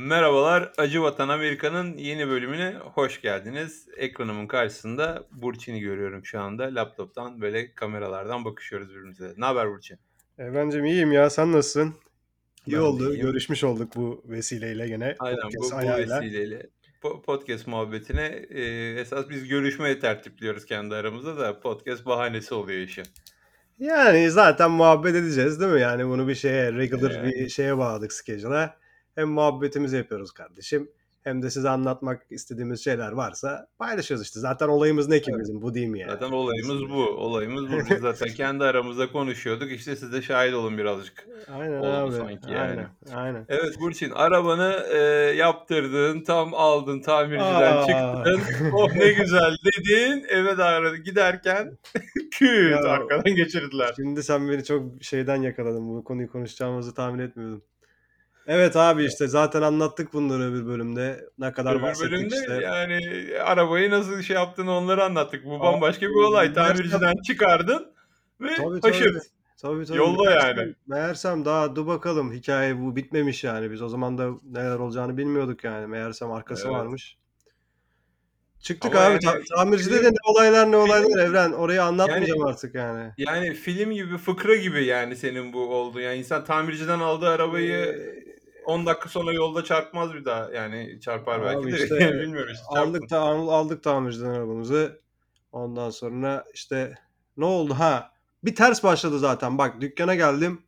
Merhabalar, Acı Vatan Amerika'nın yeni bölümüne hoş geldiniz. Ekranımın karşısında Burçin'i görüyorum şu anda. Laptop'tan böyle kameralardan bakışıyoruz birbirimize. Ne haber Burçin? Evrencim iyiyim ya sen nasılsın? İyi Ben oldu. iyiyim. Görüşmüş olduk bu vesileyle gene. Aynen podcast bu, bu ayağıyla. vesileyle po- podcast muhabbetine e, esas biz görüşmeye tertipliyoruz kendi aramızda da podcast bahanesi oluyor işi. Yani zaten muhabbet edeceğiz değil mi? Yani bunu bir şeye regular Yani. bir şeye bağladık schedule'a. Hem muhabbetimizi yapıyoruz kardeşim. Hem de size anlatmak istediğimiz şeyler varsa paylaşıyoruz işte. Zaten olayımız ne ki Evet. bizim bu değil mi yani? Zaten olayımız bu. Olayımız bu. Biz zaten kendi aramızda konuşuyorduk. İşte siz de şahit olun birazcık. Aynen Oldu abi. sanki yani. Aynen. Aynen. Evet Burçin arabanı e, yaptırdın, tam aldın, tamirciden Aa. çıktın. Oh ne güzel dedin. Eve doğru giderken küt Ya. arkadan geçirdiler. Şimdi sen beni çok şeyden yakaladın. Bu konuyu konuşacağımızı tahmin etmiyordum. Evet abi işte zaten anlattık bunları öbür bölümde. Ne kadar Öbür bahsettik bölümde işte. yani arabayı nasıl şey yaptığını onları anlattık. Bu Aa, bambaşka bir olay. Tamirciden çıkardın ve Tabii, tabii. Tabii tabii. Yolda Meğersem- yani. Meğersem daha dur bakalım hikaye bu bitmemiş yani. Biz o zaman da neler olacağını bilmiyorduk yani. Meğersem arkası Evet. varmış. Çıktık Ama abi. yani Ta- tamircide de film- ne olaylar ne olaylar Evren. Orayı anlatmayacağım artık yani. Yani film gibi, fıkra gibi yani senin bu oldu. Yani insan tamirciden aldığı arabayı Ee, 10 dakika sonra yolda çarpmaz bir daha. Yani çarpar belki Abi de. işte Bilmiyorum işte. aldık da aldık tamirciden arabamızı. Ondan sonra işte ne oldu ha? Bir ters başladı zaten. Bak dükkana geldim.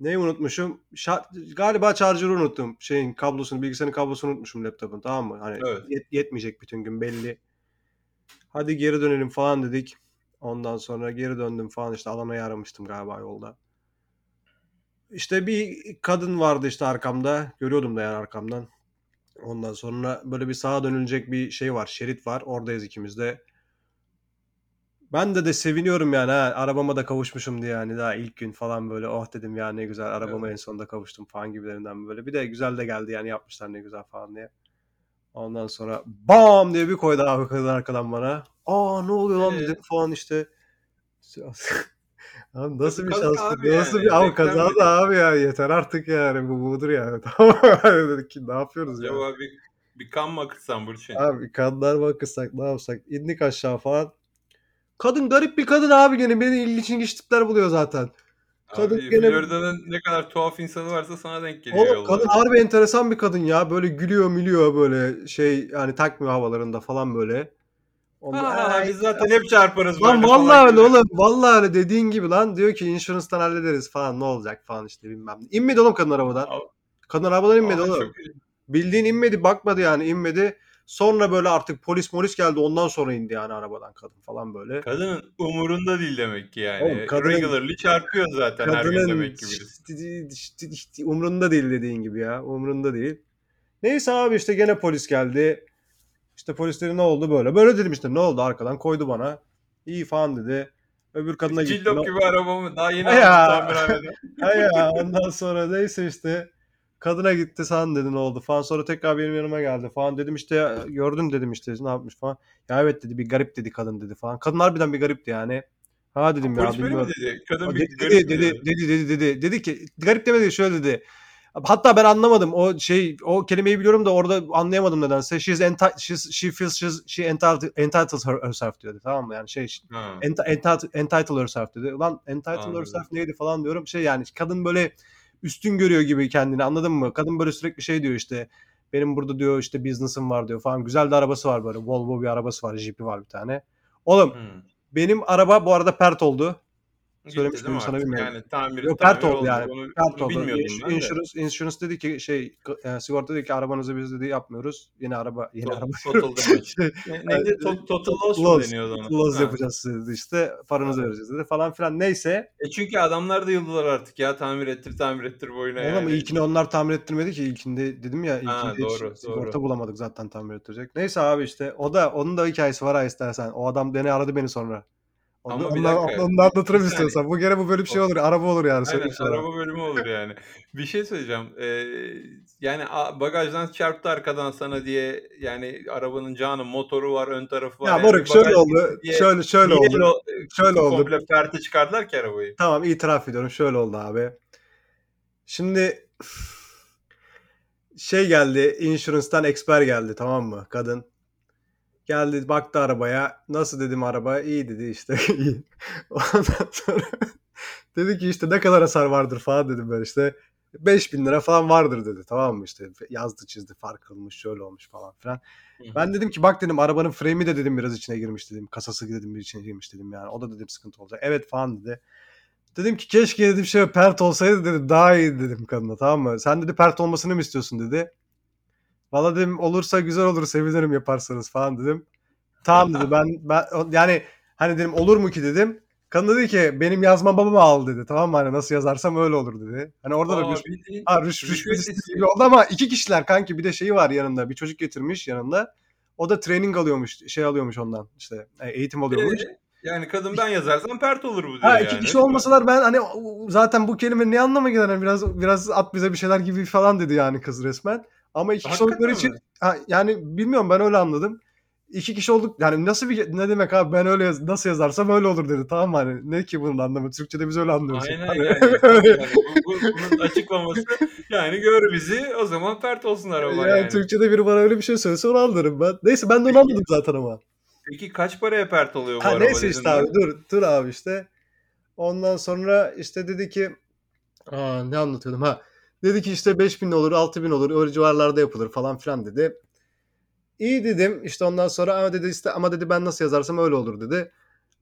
Neyi unutmuşum? Şa- galiba charger'ı unuttum. Şeyin kablosunu, bilgisayarın kablosunu unutmuşum laptopun tamam mı? Hani Evet. yet- yetmeyecek bütün gün belli. Hadi geri dönelim falan dedik. Ondan sonra geri döndüm falan işte Alana'yı aramıştım galiba yolda. İşte bir kadın vardı işte arkamda. Görüyordum da yani arkamdan. Ondan sonra böyle bir sağa dönülecek bir şey var. Şerit var. Oradayız ikimiz de. Ben de de seviniyorum yani ha. Arabama da kavuşmuşum diye yani daha ilk gün falan böyle oh dedim ya ne güzel arabama en sonunda kavuştum falan gibilerinden böyle. Bir de güzel de geldi yani yapmışlar ne güzel falan diye. Ondan sonra bam diye bir koydu abi kadın arkadan bana. Aa ne oluyor lan Ee? dedim falan işte. Abi nasıl bir şans nasıl yani, bir abi kaza da abi ya yeter artık yani bu budur yani tamam dedik ki ne yapıyoruz ya. Acaba bir, bir kan mı akıtsan Burçin? Abi kanlar mı akıtsak ne yapsak indik aşağı falan. Kadın garip bir kadın abi gene beni ilginç tipler buluyor zaten. Kadın Abi gene Florida'nın ne kadar tuhaf insanı varsa sana denk geliyor Oğlum kadın harbi enteresan bir kadın ya. Böyle gülüyor mülüyor böyle şey yani takmıyor havalarında falan böyle. Ha, "Ay, biz zaten hep çarparız Lan vallahi öyle gibi. oğlum. Vallahi öyle dediğin gibi lan. Diyor ki insurance'dan hallederiz falan ne olacak falan işte bilmem ne. İnmedi oğlum kadın arabadan. Kadın arabadan inmedi oğlum. Bildiğin inmedi bakmadı yani inmedi. Sonra böyle artık polis molis geldi ondan sonra indi yani arabadan kadın falan böyle. Kadının umurunda değil demek ki yani. Oğlum kadının Regularly çarpıyor zaten her gün kadının demek ki birisi. umrunda değil dediğin gibi ya. Umrunda değil. Neyse abi işte gene polis geldi. İşte polisleri ne oldu böyle. Böyle dedim işte ne oldu arkadan koydu bana. İyi falan dedi. Öbür kadına gitti. Cillop gibi arabamı daha yeni aldım ya ondan sonra neyse işte kadına gitti sen dedi ne oldu falan. Sonra tekrar benim yanıma geldi falan. Dedim işte gördün dedim işte ne yapmış falan. Ya evet dedi bir garip dedi kadın dedi falan. Kadın harbiden bir garipti yani. Ha dedim ya Polis böyle mi dedi? Kadın O bir dedi, garip dedi, dedi, dedi, dedi, dedi, dedi ki garip demedi şöyle dedi. Hatta ben anlamadım o şey o kelimeyi biliyorum da orada anlayamadım nedense. She's enti- she's, she feels she's, she entitled, entitled her, herself diyordu tamam mı yani şey enti- entitled, entitled herself dedi. Ulan entitled Anladım. herself neydi falan diyorum. Şey yani kadın böyle üstün görüyor gibi kendini anladın mı? Kadın böyle sürekli şey diyor işte benim burada diyor işte business'ım var diyor falan. Güzel de arabası var böyle. Volvo bir arabası var. Jeep'i var bir tane. Oğlum Hmm. benim araba bu arada pert oldu. Söylemiş sana bilmiyorum. Yani tamir, Yok pert oldu yani. Onu, Pert oldu. bilmiyordum. Insurance, insurance dedi ki şey e, sigorta dedi ki arabanızı biz dedi yapmıyoruz. Yeni araba yeni To- araba. Total damage. Şey, Ne- Neydi? To- Total loss loss, deniyordu ona? loss Ha. yapacağız dedi işte paranızı Ha. vereceğiz dedi falan filan neyse. E çünkü adamlar da yıldılar artık ya tamir ettir tamir ettir boyuna Oğlum yani. ilkini onlar tamir ettirmedi ki ilkinde dedim ya Ha, ilkinde hiç doğru, sigorta doğru. bulamadık zaten tamir ettirecek. Neyse abi işte o da onun da hikayesi var ha istersen. O adam beni aradı beni sonra. Ama bir ondan, dakika, onu da anlatırım bir istiyorsan. Bu gene bu böyle bir şey olur. Araba olur yani. Aynen söyleyeyim sana. araba bölümü olur yani. Bir şey söyleyeceğim. Ee, yani a- bagajdan çarptı arkadan sana diye yani arabanın canı motoru var ön tarafı var. Ya yani moruk şöyle oldu. diye- Şöyle şöyle Niye oldu. o- Şöyle oldu. Komple perte çıkardılar ki arabayı. Tamam itiraf ediyorum. Şöyle oldu abi. Şimdi şey geldi. Insurance'tan expert geldi tamam mı? Kadın. Geldi baktı arabaya. Nasıl dedim araba? İyi dedi işte. iyi. Ondan sonra dedi ki işte ne kadar hasar vardır falan dedim ben işte. 5000 lira falan vardır dedi tamam mı işte yazdı çizdi fark kılmış şöyle olmuş falan filan. Ben dedim ki bak dedim arabanın frame'i de dedim biraz içine girmiş dedim. Kasası dedim bir içine girmiş dedim yani. O da dedim sıkıntı olacak. Evet falan dedi. Dedim ki keşke dedim şey pert olsaydı dedim daha iyi dedim kadına tamam mı? Sen dedi pert olmasını mı istiyorsun dedi. Valla dedim olursa güzel olur sevinirim yaparsanız falan dedim. Tamam dedi ben, ben yani hani dedim olur mu ki dedim. Kadın dedi ki benim yazma babamı al dedi. Tamam mı? Hani nasıl yazarsam öyle olur dedi. Hani orada da Aa, rüş, bildiğin ha, rüş, rüşvet rüşvet istediği oldu ama iki kişiler kanki bir de şeyi var yanında. Bir çocuk getirmiş yanında. O da training alıyormuş. Şey alıyormuş ondan. işte e, eğitim alıyormuş. Ee, yani kadın ben yazarsam pert olur bu diyor Ha yani. iki kişi olmasalar ben hani zaten bu kelime ne anlama gelir hani biraz biraz at bize bir şeyler gibi falan dedi yani kız resmen. Ama iki kişi Hakikaten oldukları için mi? ha, yani bilmiyorum ben öyle anladım. İki kişi olduk yani nasıl bir ne demek abi ben öyle yaz- nasıl yazarsam öyle olur dedi tamam mı hani ne ki bunun anlamı Türkçe'de biz öyle anlıyoruz. Aynen Hani yani. Yani. Bu, bu- bunun açıklaması yani gör bizi o zaman pert olsun araba yani, yani. Türkçe'de biri bana öyle bir şey söylese onu anlarım ben. Neyse ben de onu Peki. anladım zaten ama. Peki kaç paraya pert oluyor bu Ha araba neyse işte abi dur dur abi işte. Ondan sonra işte dedi ki aa, ne anlatıyordum ha. Dedi ki işte 5000 olur 6000 olur öyle civarlarda yapılır falan filan dedi. İyi dedim işte ondan sonra ama dedi işte ama dedi ben nasıl yazarsam öyle olur dedi.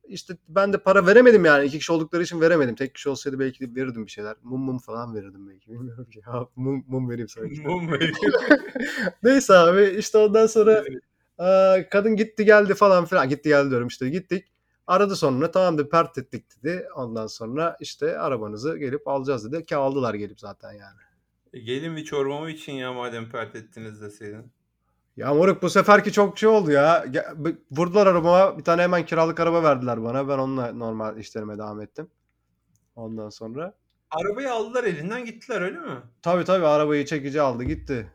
İşte ben de para veremedim yani iki kişi oldukları için veremedim. Tek kişi olsaydı belki de verirdim bir şeyler. Mum mum falan verirdim belki. Bilmiyorum ki. Ha, mum, mum vereyim sana işte. Mum veriyor. Neyse abi işte ondan sonra Aa, kadın gitti geldi falan filan. Gitti geldi diyorum işte gittik. Aradı sonra tamam dedi pert ettik dedi. Ondan sonra işte arabanızı gelip alacağız dedi. Ki aldılar gelip zaten yani. E, Gelin bir çorbamı için ya madem pert ettiniz deseydin. Ya moruk bu seferki çok şey oldu ya. Vurdular arabama. Bir tane hemen kiralık araba verdiler bana. Ben onunla normal işlerime devam ettim. Ondan sonra. Arabayı aldılar elinden gittiler öyle mi? Tabii tabii arabayı çekici aldı gitti.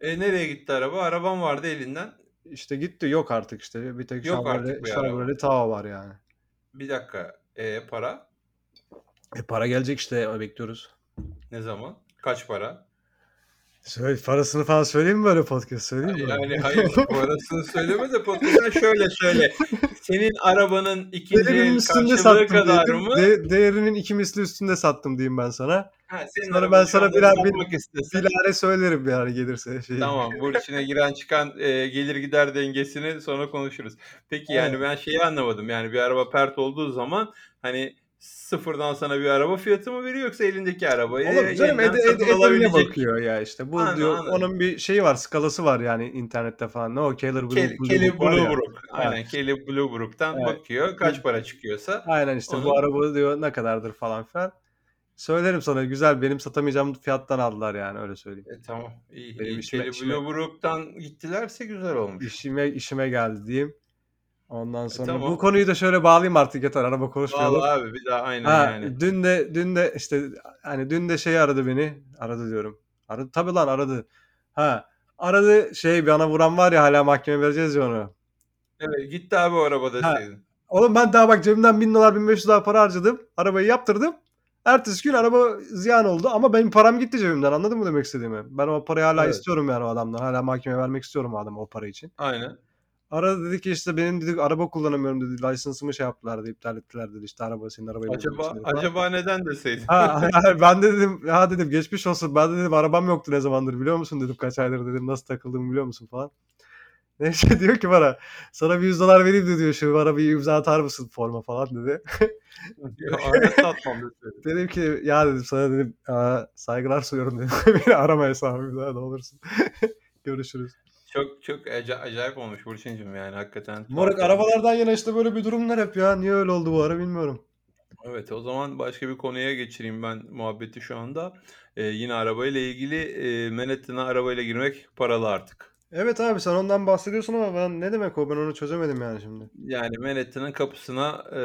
E nereye gitti araba? Arabam vardı elinden. İşte gitti yok artık işte. Bir tek. Chevrolet Tahoe var yani. Bir dakika. E para? E para gelecek işte bekliyoruz. Ne zaman? Kaç para? Söyle, parasını falan söyleyeyim mi böyle podcast söyleyeyim mi? Yani hayır parasını söyleme de podcast'ten şöyle söyle. Senin arabanın ikinci Değerinin üstünde sattım kadar diyelim. mı? De- değerinin iki misli üstünde sattım diyeyim ben sana. Ha, senin Sonra ben sana birer istesen. Bilare söylerim yani gelirse. Şey. Tamam bu içine giren çıkan e, gelir gider dengesini sonra konuşuruz. Peki yani Evet. ben şeyi anlamadım. Yani bir araba pert olduğu zaman hani sıfırdan sana bir araba fiyatı mı veriyor yoksa elindeki arabayı Olur canım satın ede, edeline alabilecek bakıyor ya işte. Bu Anladım, diyor anladım. onun bir şeyi var skalası var yani internette falan. Ne o Keller Blue, Kelly, Blue Kelly ya. Blue Brook. Aynen Kelly Blue Brook'tan Evet. bakıyor kaç para çıkıyorsa. Aynen işte bu Onu- araba diyor ne kadardır falan filan. Söylerim sana güzel benim satamayacağım fiyattan aldılar yani öyle söyleyeyim. E, tamam iyi. Benim iyi. işime- Kelly işime- Blue Brook'tan gittilerse güzel olmuş. İşime işime geldi diyeyim. Ondan sonra tamam. bu konuyu da şöyle bağlayayım artık yeter araba konuşmayalım. Vallahi abi bir daha aynen Ha, yani. dün de dün de işte hani dün de şey aradı beni. Aradı diyorum. Aradı tabii lan aradı. Ha aradı şey bana vuran var ya hala mahkeme vereceğiz ya onu. Evet gitti abi o araba Ha. deseydin. Oğlum ben daha bak cebimden 1000 dolar 1500 dolar para harcadım. Arabayı yaptırdım. Ertesi gün araba ziyan oldu ama benim param gitti cebimden anladın mı demek istediğimi? Ben o parayı hala Evet. istiyorum yani o adamdan. Hala mahkemeye vermek istiyorum o adama o para için. Aynen. Aradı dedi ki işte benim dedi araba kullanamıyorum dedi. Lisansımı şey yaptılar dedi iptal ettiler dedi. İşte araba senin arabayı Acaba falan. acaba neden deseydin? Ha, ben de dedim ya dedim geçmiş olsun. Ben de dedim arabam yoktu ne zamandır biliyor musun dedim kaç aydır dedim nasıl takıldığımı biliyor musun falan. Neyse diyor ki bana sana bir 100 dolar vereyim de diyor şu bana bir imza atar mısın forma falan dedi. Dedim ki ya dedim sana dedim "Aa, saygılar sunuyorum dedim. Beni arama hesabı bir daha ne olursun. Görüşürüz. Çok çok aca- acayip olmuş Burçin'cim yani hakikaten. Moruk arabalardan yana işte böyle bir durumlar hep ya. Niye öyle oldu bu ara bilmiyorum. Evet o zaman başka bir konuya geçireyim ben muhabbeti şu anda. Ee, yine arabayla ilgili e, Manhattan'a arabayla girmek paralı artık. Evet abi sen ondan bahsediyorsun ama ben ne demek o ben onu çözemedim yani şimdi. Yani Manhattan'ın kapısına e,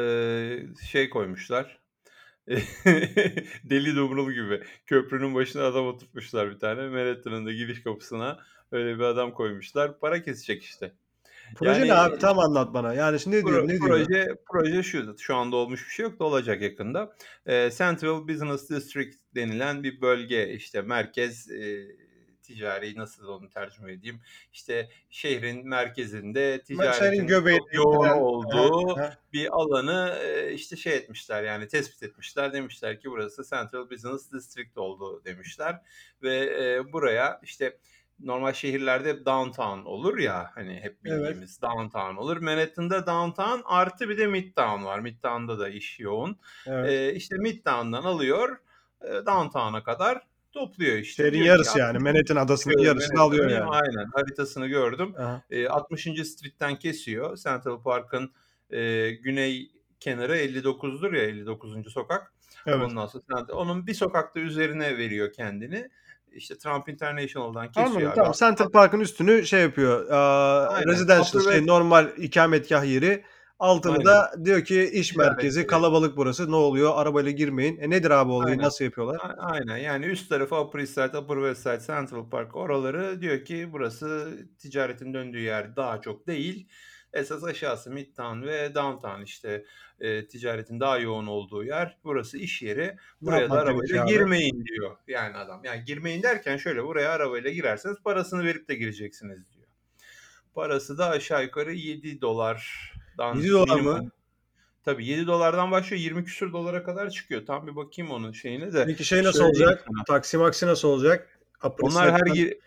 şey koymuşlar. Deli dumrul gibi. Köprünün başına adam oturtmuşlar bir tane. Manhattan'ın da giriş kapısına öyle bir adam koymuşlar. Para kesecek işte. Proje Yani- ne abi tam anlat bana. Yani şimdi ne diyor? Pro- Ne diyor? proje proje şu şu anda olmuş bir şey yok da olacak yakında. Ee, Central Business District denilen bir bölge işte merkez e, ticari nasıl onu tercüme edeyim? İşte şehrin merkezinde ticaretin yoğun olduğu bir alanı e, işte şey etmişler yani tespit etmişler. Demişler ki burası Central Business District oldu demişler ve e, buraya işte normal şehirlerde hep downtown olur ya hani hep Evet. bildiğimiz downtown olur. Manhattan'da downtown artı bir de midtown var. Midtown'da da iş yoğun. Evet. E, işte midtown'dan alıyor downtown'a kadar topluyor işte. Şehrin yarısı yani. Manhattan adasının yarısını alıyor yani. Aynen haritasını gördüm. Aha. E, 60. Street'ten kesiyor. Central Park'ın e, güney kenarı 59'dur ya 59. sokak. Evet. Ondan sonra onun bir sokakta üzerine veriyor kendini. İşte Trump International'dan kesiyor. Anladım abi. tamam. Central Park'ın üstünü şey yapıyor. Aynen. residential şey normal ikametgah yeri. Altını Aynen. da diyor ki iş merkezi yeri. kalabalık burası ne oluyor arabayla girmeyin. E nedir abi olayı Aynen. nasıl yapıyorlar? A- Aynen yani üst tarafı Upper East Side, Upper West Side, Central Park oraları diyor ki burası ticaretin döndüğü yer daha çok değil. Esas aşağısı Midtown ve Downtown işte e, ticaretin daha yoğun olduğu yer. Burası iş yeri. Buraya da arabayla abi? girmeyin diyor yani adam. Yani girmeyin derken şöyle buraya arabayla girerseniz parasını verip de gireceksiniz diyor. Parası da aşağı yukarı 7 dolardan 7 dolar mı? Tabii 7 dolardan başlıyor 20 küsür dolara kadar çıkıyor. Tam bir bakayım onun şeyine de. Peki şey nasıl Söyleyeyim olacak? sana. Taksi maksi nasıl olacak? Upper Onlar her gir-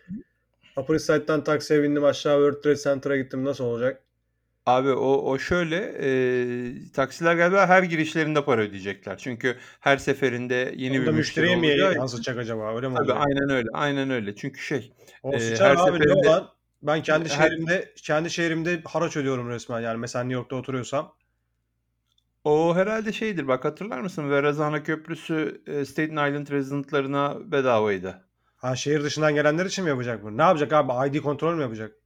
Upper East Side'dan taksiye bindim aşağı World Trade Center'a gittim nasıl olacak? Abi o o şöyle e, taksiler galiba her girişlerinde para ödeyecekler. Çünkü her seferinde yeni Onda bir müşteri müşteriye mi yansıtacak acaba öyle mi Tabii aynen öyle. Aynen öyle. Çünkü şey O e, her abi ne seferinde olan? Ben kendi her şehrimde kendi şehrimde haraç ödüyorum resmen yani mesela New York'ta oturuyorsam. o herhalde şeydir. Bak hatırlar mısın? Verrazana Köprüsü Staten Island residentlarına bedavaydı. Ha şehir dışından gelenler için mi yapacak bunu? Ne yapacak abi? ID kontrol mü yapacak?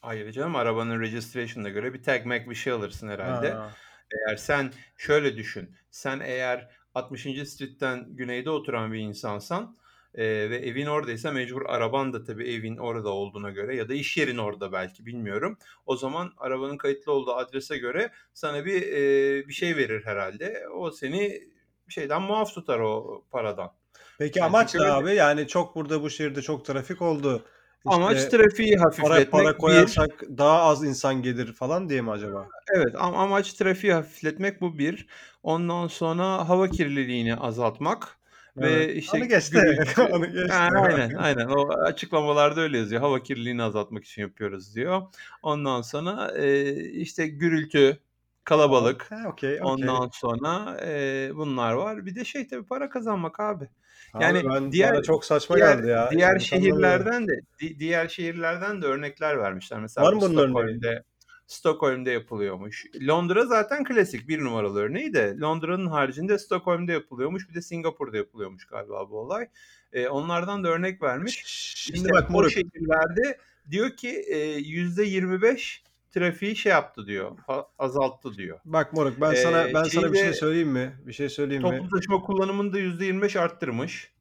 Hayır canım arabanın registration'ına göre bir tag mac bir şey alırsın herhalde. Ha. Eğer sen şöyle düşün. Sen eğer 60. Street'ten güneyde oturan bir insansan e, ve evin oradaysa mecbur araban da tabii evin orada olduğuna göre ya da iş yerin orada belki bilmiyorum. O zaman arabanın kayıtlı olduğu adrese göre sana bir e, bir şey verir herhalde. O seni şeyden muaf tutar o paradan. Peki Yani amaç ne abi? Yani çok burada bu şehirde çok trafik oldu. Amaç trafiği para, hafifletmek para bir. koyarsak daha az insan gelir falan diye mi acaba? Evet am- amaç trafiği hafifletmek bu bir. Ondan sonra hava kirliliğini azaltmak ve Evet. işte Onu geçti. gürültü. Onu geçti. Aynen aynen o açıklamalarda öyle yazıyor. Hava kirliliğini azaltmak için yapıyoruz diyor. Ondan sonra e, işte gürültü, kalabalık. Ha, okey, okey. Ondan sonra e, bunlar var. Bir de şey tabii para kazanmak abi. Abi Yani ben diğer çok saçma diğer geldi ya. diğer anlamıyorum. şehirlerden de di- diğer şehirlerden de örnekler vermişler. Mesela Var bu mı bunun örneği? Stockholm'de Stockholm'de yapılıyormuş. Londra zaten klasik bir numaralı örneği de Londra'nın haricinde Stockholm'de yapılıyormuş. Bir de Singapur'da yapılıyormuş galiba bu olay. E, onlardan da örnek vermiş. Şimdi İşte bak moruk. şehirlerde diyor ki yüzde 25 trafiği şey yaptı diyor. Azalttı diyor. Bak moruk ben sana E, ben sana bir şey söyleyeyim mi? Bir şey söyleyeyim mi? toplu taşıma kullanımını da %25 arttırmış.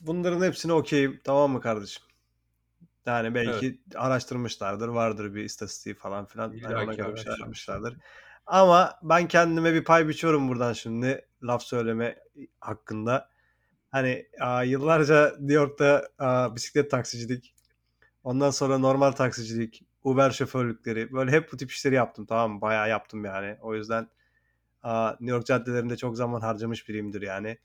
Bunların hepsine okeyim. Tamam mı kardeşim? Yani Evet. belki araştırmışlardır, vardır bir istatistiği falan filan. İlla ona ki göre bir şey yapmışlardır. Ama ben kendime bir pay biçiyorum buradan şimdi laf söyleme hakkında. Hani aa, yıllarca New York'ta aa, bisiklet taksicilik, ondan sonra normal taksicilik, Uber şoförlükleri böyle hep bu tip işleri yaptım tamam mı? Bayağı yaptım yani. O yüzden New York caddelerinde çok zaman harcamış biriyimdir yani.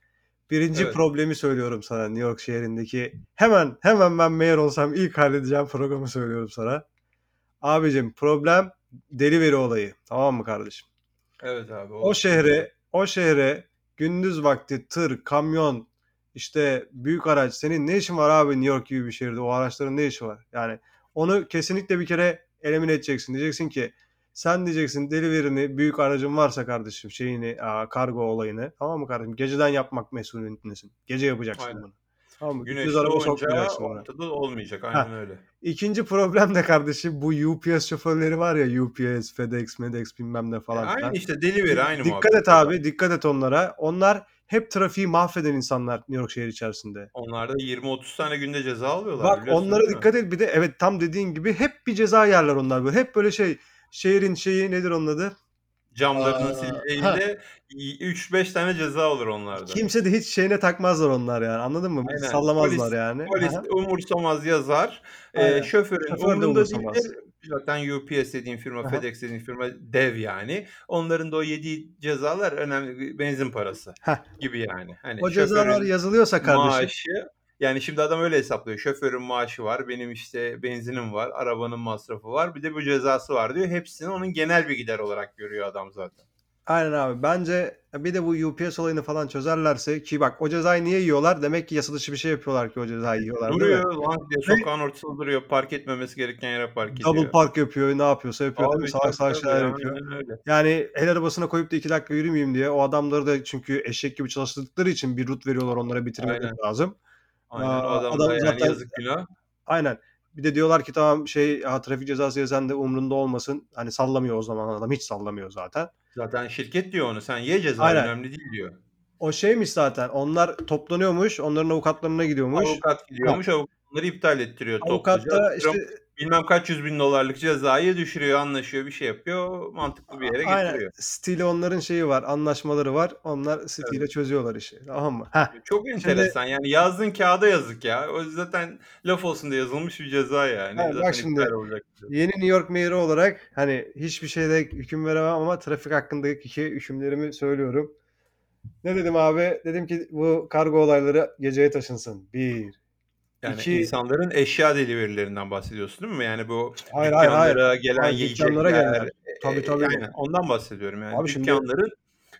Birinci Evet. problemi söylüyorum sana New York şehrindeki. Hemen hemen ben mayor olsam ilk halledeceğim programı söylüyorum sana. Abicim problem delivery olayı. Tamam mı kardeşim? Evet abi. O şehre, o şehre gündüz vakti tır, kamyon, işte büyük araç. Senin ne işin var abi New York gibi bir şehirde? O araçların ne işi var? Yani onu kesinlikle bir kere elimine edeceksin. Diyeceksin ki sen diyeceksin delivery'ni büyük aracın varsa kardeşim şeyini aa, kargo olayını tamam mı kardeşim? Geceden yapmak mesuliyetlisin. Gece yapacaksın Aynen. bunu. Tamam mı? Güneş araba sokmayacaksın ortada olmayacak. Ha. Aynen öyle. İkinci problem de kardeşim bu UPS şoförleri var ya UPS, FedEx, MEDEX bilmem ne E, falan filan. aynı işte delivery aynı Dikkat muhabbet. et abi, dikkat et onlara. Onlar hep trafiği mahveden insanlar New York şehir içerisinde. Onlar da 20-30 tane günde ceza alıyorlar. Bak onlara dikkat et bir de evet tam dediğin gibi hep bir ceza yerler onlar böyle. Hep böyle şey şehrin şeyi nedir onun adı? Camlarının sileceğinde y 3-5 tane ceza olur onlarda. Kimse de hiç şeyine takmazlar onlar yani anladın mı? Aynen. Sallamazlar Polis yani. polis hı. umursamaz yazar. Aynen. Eee, şoförün Şoför de umurunda umursamaz. değildir. Zaten UPS dediğin firma, hı. FedEx dediğin firma dev yani. Onların da o yediği cezalar önemli benzin parası Heh. gibi yani. Hani O cezalar yazılıyorsa kardeşim maaşı yani şimdi adam öyle hesaplıyor. Şoförün maaşı var, benim işte benzinim var, arabanın masrafı var, bir de bu cezası var diyor. Hepsini onun genel bir gider olarak görüyor adam zaten. Aynen abi. Bence bir de bu UPS olayını falan çözerlerse ki bak o cezayı niye yiyorlar? Demek ki yasa dışı bir şey yapıyorlar ki o cezayı yiyorlar? Duruyor lan diye sokağın ortasında duruyor. Park etmemesi gereken yere park ediyor. double park yapıyor, ne yapıyorsa yapıyor? Abi salak tabii. şeyler yapıyor. Öyle. Yani el arabasına koyup da 2 dakika yürümeyeyim diye o adamları da çünkü eşek gibi çalıştırdıkları için bir rut veriyorlar onlara bitirmeleri Aynen. lazım. Aynen. O Aa, adam adam da yani zaten yazık günah. Aynen. Bir de diyorlar ki tamam şey ha, trafik cezası yazan da umrunda olmasın. Hani sallamıyor o zaman adam hiç sallamıyor zaten. Zaten şirket diyor onu. Sen ye cezayı Aynen. önemli değil diyor. O şeymiş zaten. Onlar toplanıyormuş. Onların avukatlarına gidiyormuş. Avukat gidiyormuş. Avukat bunları iptal ettiriyor Avukat da işte bilmem kaç yüz bin dolarlık cezayı düşürüyor, anlaşıyor, bir şey yapıyor. Mantıklı bir yere aynen getiriyor. stili onların şeyi var. Anlaşmaları var. Onlar stiliyle çözüyorlar işi. Tamam mı? Heh. Çok Şimdi enteresan. Yani yazdığın kağıda yazık ya. O zaten laf olsun diye yazılmış bir ceza yani. Ha, bak şimdi olacak. yeni New York Mayor'ı olarak hani hiçbir şeyde hüküm veremem ama trafik hakkındaki hükümlerimi söylüyorum. Ne dedim abi? Dedim ki bu kargo olayları geceye taşınsın. Bir. Yani İki. insanların eşya delivery'lerinden bahsediyorsun değil mi? Yani bu Hayır hayır hayır. gelen Hayır, yiyecekler. gelen. Tabii e, tabii. Aynen ondan bahsediyorum yani. Abi şimdi Dükkanların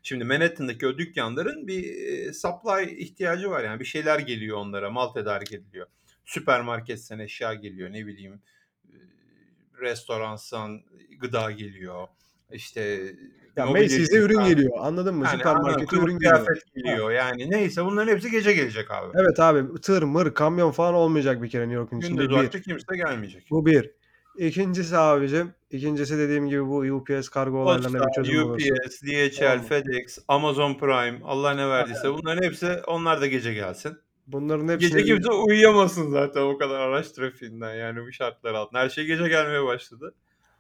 şimdi Manhattan'daki o dükkanların bir e, supply ihtiyacı var yani bir şeyler geliyor onlara, mal tedarik ediliyor. Süpermarketten eşya geliyor, ne bileyim e, restoransan gıda geliyor. İşte ya Macy's'e ürün geliyor. Anladın mı? yani Süpermarkete ürün geliyor. kıyafet geliyor. Yani neyse bunların hepsi gece gelecek abi. Evet abi tır, mır, kamyon falan olmayacak bir kere New York'un içinde Gündüz bir. vakti kimse gelmeyecek. Bu bir. İkincisi abicim, ikincisi dediğim gibi bu UPS kargo olaylarına bir çözüm. UPS, DHL, Tamam mı? FedEx, Amazon Prime, Allah ne verdiyse bunların hepsi onlar da gece gelsin. Bunların Gece hepsine bir... kimse uyuyamasın zaten o kadar araç trafiğinden yani bu şartlar altında. Her şey gece gelmeye başladı.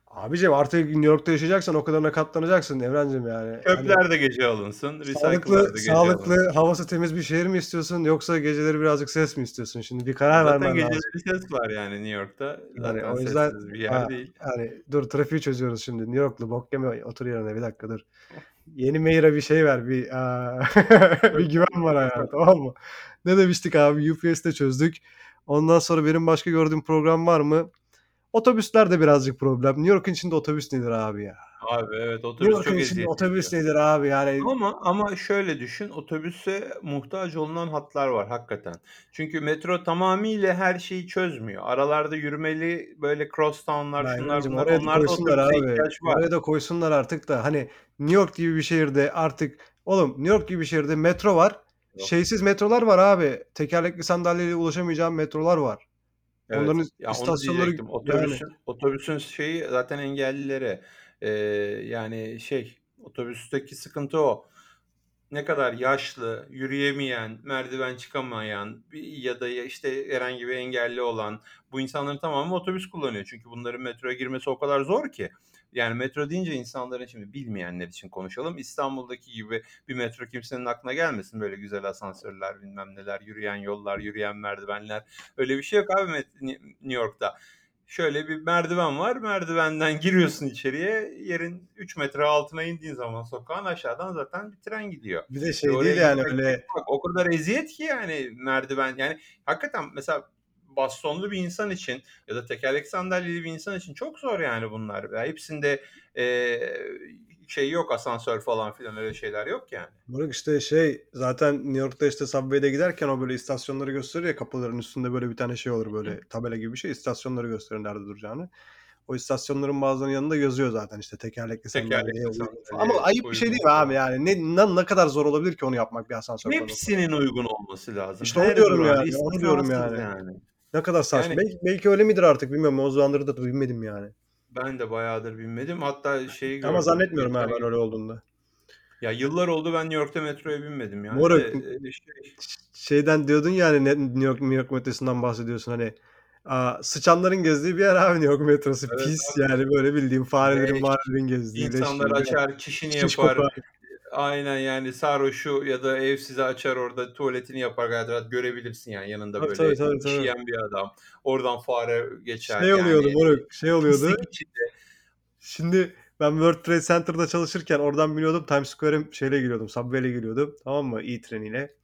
Abicim artık New York'ta yaşayacaksan o kadarına katlanacaksın Evrencim yani. Hani Çöpler de gece alınsın, sağlıklı, gece sağlıklı, alınsın. havası temiz bir şehir mi istiyorsun yoksa geceleri birazcık ses mi istiyorsun? Şimdi bir karar Zaten vermen lazım. geceleri ses var yani New York'ta. Yani Zaten o yüzden sessiz bir yer ha, değil. yani dur trafiği çözüyoruz şimdi. New Yorklu bok yeme otur yerine bir dakika dur. Yeni mayor'a bir şey ver bir aa, bir güven var yani tamam mı? Ne demiştik abi UPS'te çözdük. Ondan sonra benim başka gördüğüm program var mı? Otobüsler de birazcık problem. New York'un içinde otobüs nedir abi ya? Abi evet New otobüs York'un çok içinde eziyet otobüs ediyor. nedir abi yani? Ama ama şöyle düşün, otobüse muhtaç olunan hatlar var hakikaten. Çünkü metro tamamıyla her şeyi çözmüyor. Aralarda yürümeli böyle cross town'lar, Ya şunlar bunlar. oraya da Onlarda koysunlar otobüse abi. ihtiyaç var. Oraya da koysunlar artık da hani New York gibi bir şehirde artık oğlum New York gibi bir şehirde metro var. Yok. Şeysiz metrolar var abi. Tekerlekli sandalyeyle ulaşamayacağın metrolar var. Evet. Onların Ya onu istasyonları diyecektim. yani Otobüsün otobüsün şeyi zaten engellilere. Ee, yani şey otobüsteki sıkıntı o. Ne kadar yaşlı, yürüyemeyen, merdiven çıkamayan bir- ya da ya işte herhangi bir engelli olan bu insanların tamamı otobüs kullanıyor. Çünkü bunların metroya girmesi o kadar zor ki. Yani metro deyince insanların şimdi bilmeyenler için konuşalım. İstanbul'daki gibi bir metro kimsenin aklına gelmesin. Böyle güzel asansörler, bilmem neler, yürüyen yollar, yürüyen merdivenler. Öyle bir şey yok abi New York'ta. Şöyle bir merdiven var. Merdivenden giriyorsun içeriye. Yerin 3 metre altına indiğin zaman sokağın aşağıdan zaten bir tren gidiyor. bir de şey oraya değil yani öyle bak o kadar eziyet ki yani merdiven yani hakikaten mesela bastonlu bir insan için ya da tekerlek sandalyeli bir insan için çok zor yani bunlar. Ya hepsinde eee, şey yok asansör falan filan öyle şeyler yok yani. Moruk işte şey zaten New York'ta işte Subway'de giderken o böyle istasyonları gösteriyor ya kapıların üstünde böyle bir tane şey olur böyle tabela gibi bir şey istasyonları gösterir nerede duracağını. O istasyonların bazılarının yanında yazıyor zaten işte tekerlekli sandalye Ama ayıp bir şey değil mi abi yani? Ne, ne, ne kadar zor olabilir ki onu yapmak bir asansör? Hepsinin uygun olması lazım. İşte onu diyorum yani, onu diyorum yani. yani. Ne kadar saçma. Yani Belki, belki öyle midir artık bilmiyorum. O zamanları da bilmedim yani. ben de bayağıdır binmedim. Hatta şeyi Ama gördüm. zannetmiyorum ha ben gün. öyle olduğunda. Ya yıllar oldu ben New York'ta metroya binmedim yani Moruk de e, şey şeyden diyordun yani ne- New York New York metrosundan bahsediyorsun hani Aaa, sıçanların gezdiği bir yer abi New York metrosu. Evet Pis abi. yani böyle bildiğin farelerin Leş. marelerin gezdiği İnsanlar açar, çişini Şiş yapar. kokar. Aynen yani sarhoşu ya da evsizi açar orada tuvaletini yapar gayet rahat görebilirsin yani yanında Tabii, böyle tabii, tabii, tabii. işeyen bir adam. Oradan fare geçer Şey oluyordu yani. moruk, şey oluyordu. Pislik içinde. Şimdi ben World Trade Center'da çalışırken oradan biniyordum. Times Square'e şeyle giriyordum. Subway'le giriyordum. Tamam mı? E treniyle.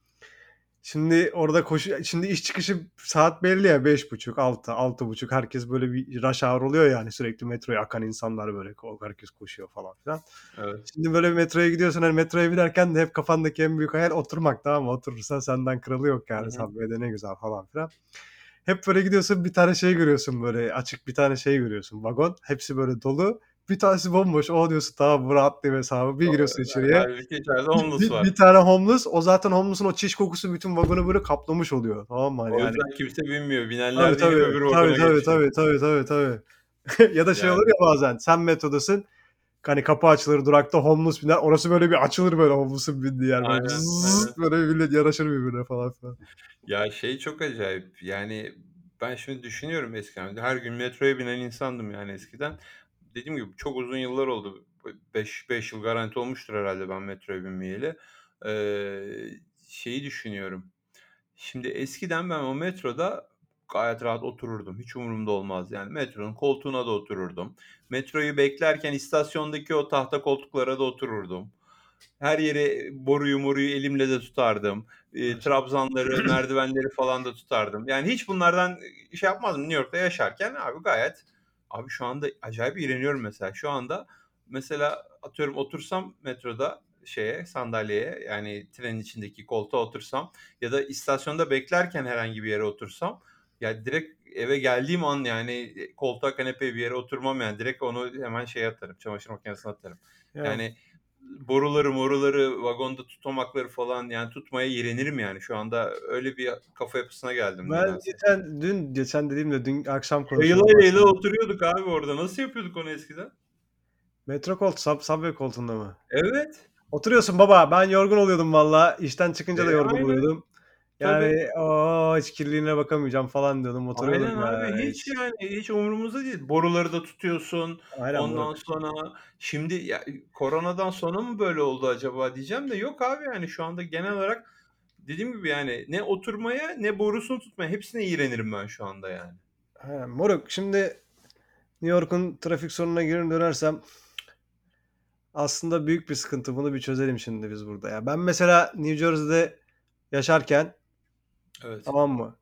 Şimdi orada koşu şimdi iş çıkışı saat belli ya 5.30, 6, 6.30 herkes böyle bir rush hour oluyor yani sürekli metroya akan insanlar böyle herkes koşuyor falan filan. Evet. Şimdi böyle metroya gidiyorsun hani metroya binerken de hep kafandaki en büyük hayal oturmak tamam mı? Oturursan senden kralı yok yani. Subway'de ne güzel falan filan. Hep böyle gidiyorsun bir tane şey görüyorsun böyle açık bir tane şey görüyorsun vagon. Hepsi böyle dolu. Bir tanesi bomboş. O diyorsun tamam bu rahatlayayım hesabı. Bir giriyorsun içeriye. Halbuki içeride homeless var. bir tane homeless. O zaten homeless'ın o çiş kokusu bütün vagonu böyle kaplamış oluyor. Tamam mı? Hani O yani. yüzden kimse binmiyor. Binenler Tabii değil tabii. öbür Tabii tabii, tabii tabii tabii tabii. ya da şey Yani. olur ya bazen sen metrodasın. Hani kapı açılır durakta homeless biner. Orası böyle bir açılır böyle homeless'ın bindiği yer. Böyle, Aynen, zzzz, böyle millet yaraşır birbirine falan filan. Ya şey çok acayip. Yani ben şimdi düşünüyorum eskiden. Her gün metroya binen insandım yani eskiden. Dediğim gibi çok uzun yıllar oldu. 5 5 yıl garanti olmuştur herhalde ben metroya binmeyeli. Ee, şeyi düşünüyorum. Şimdi eskiden ben o metroda gayet rahat otururdum. Hiç umurumda olmaz yani. Metronun koltuğuna da otururdum. Metroyu beklerken istasyondaki o tahta koltuklara da otururdum. Her yere boruyu moruyu elimle de tutardım. E, trabzanları, merdivenleri falan da tutardım. Yani hiç bunlardan şey yapmazdım New York'ta yaşarken abi gayet abi şu anda acayip iğreniyorum mesela. Şu anda mesela atıyorum otursam metroda şeye sandalyeye yani trenin içindeki koltuğa otursam ya da istasyonda beklerken herhangi bir yere otursam ya direkt eve geldiğim an yani koltuğa kanepeye bir yere oturmam yani direkt onu hemen şey atarım çamaşır makinesine atarım. Ya, Yani boruları moruları vagonda tutamakları falan yani tutmaya iğrenirim yani şu anda öyle bir kafa yapısına geldim ben nedense. geçen dün geçen dediğimde dün akşam konuşuyordum yayıla aslında. oturuyorduk abi orada. Nasıl yapıyorduk onu eskiden? Metro koltuğu, sub, subway koltuğunda mı? Evet. Oturuyorsun baba. Ben yorgun oluyordum valla. İşten çıkınca da E, yorgun aynen. oluyordum. Tabii. Yani o hiç kirliliğine bakamayacağım falan diyordum. Oturuyordum Aynen abi ya. hiç Hiç. yani hiç umurumuzda değil. Boruları da tutuyorsun. Aynen Ondan moruk. sonra şimdi ya, koronadan sonra mı böyle oldu acaba diyeceğim de yok abi yani şu anda genel olarak dediğim gibi yani ne oturmaya ne borusunu tutmaya hepsine iğrenirim ben şu anda yani. Ha, moruk şimdi New York'un trafik sorununa geri dönersem aslında büyük bir sıkıntı. Bunu bir çözelim şimdi biz burada. Ya ben mesela New Jersey'de yaşarken Evet. tamam mı?